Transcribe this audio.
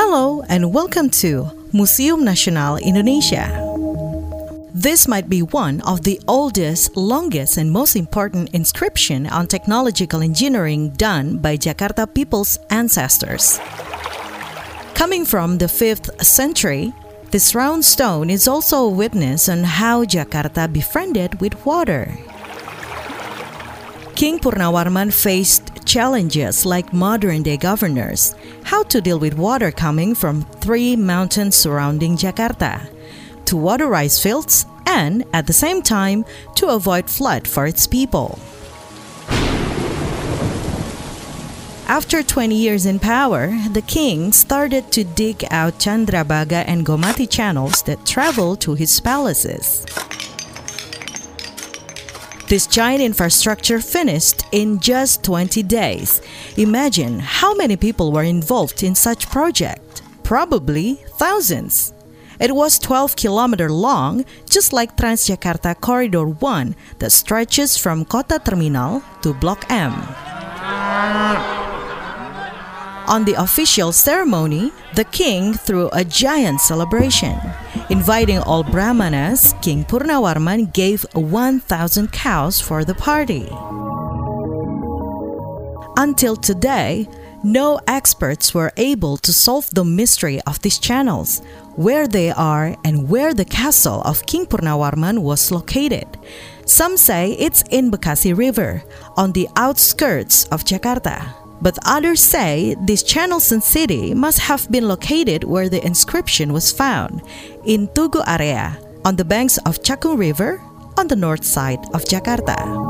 Hello and welcome to Museum Nasional Indonesia. This might be one of the oldest, longest, and most important inscription on technological engineering done by Jakarta people's ancestors. Coming from the 5th century, this round stone is also a witness on how Jakarta befriended with water. King Purnawarman faced challenges like modern day governors how to deal with water coming from three mountains surrounding Jakarta, to water rice fields, and at the same time to avoid flood for its people. After 20 years in power, the king started to dig out Chandrabaga and Gomati channels that travel to his palaces. This giant infrastructure finished in just 20 days. Imagine how many people were involved in such project. Probably thousands. It was 12 kilometer long, just like Transjakarta Corridor 1 that stretches from Kota Terminal to Blok M. On the official ceremony, the king threw a giant celebration. Inviting all Brahmanas, King Purnawarman gave 1,000 cows for the party. Until today, no experts were able to solve the mystery of these channels, where they are, and where the castle of King Purnawarman was located. Some say it's in Bekasi River, on the outskirts of Jakarta. But others say these channels and city must have been located where the inscription was found, in Tugu area, on the banks of Cakung River, on the north side of Jakarta.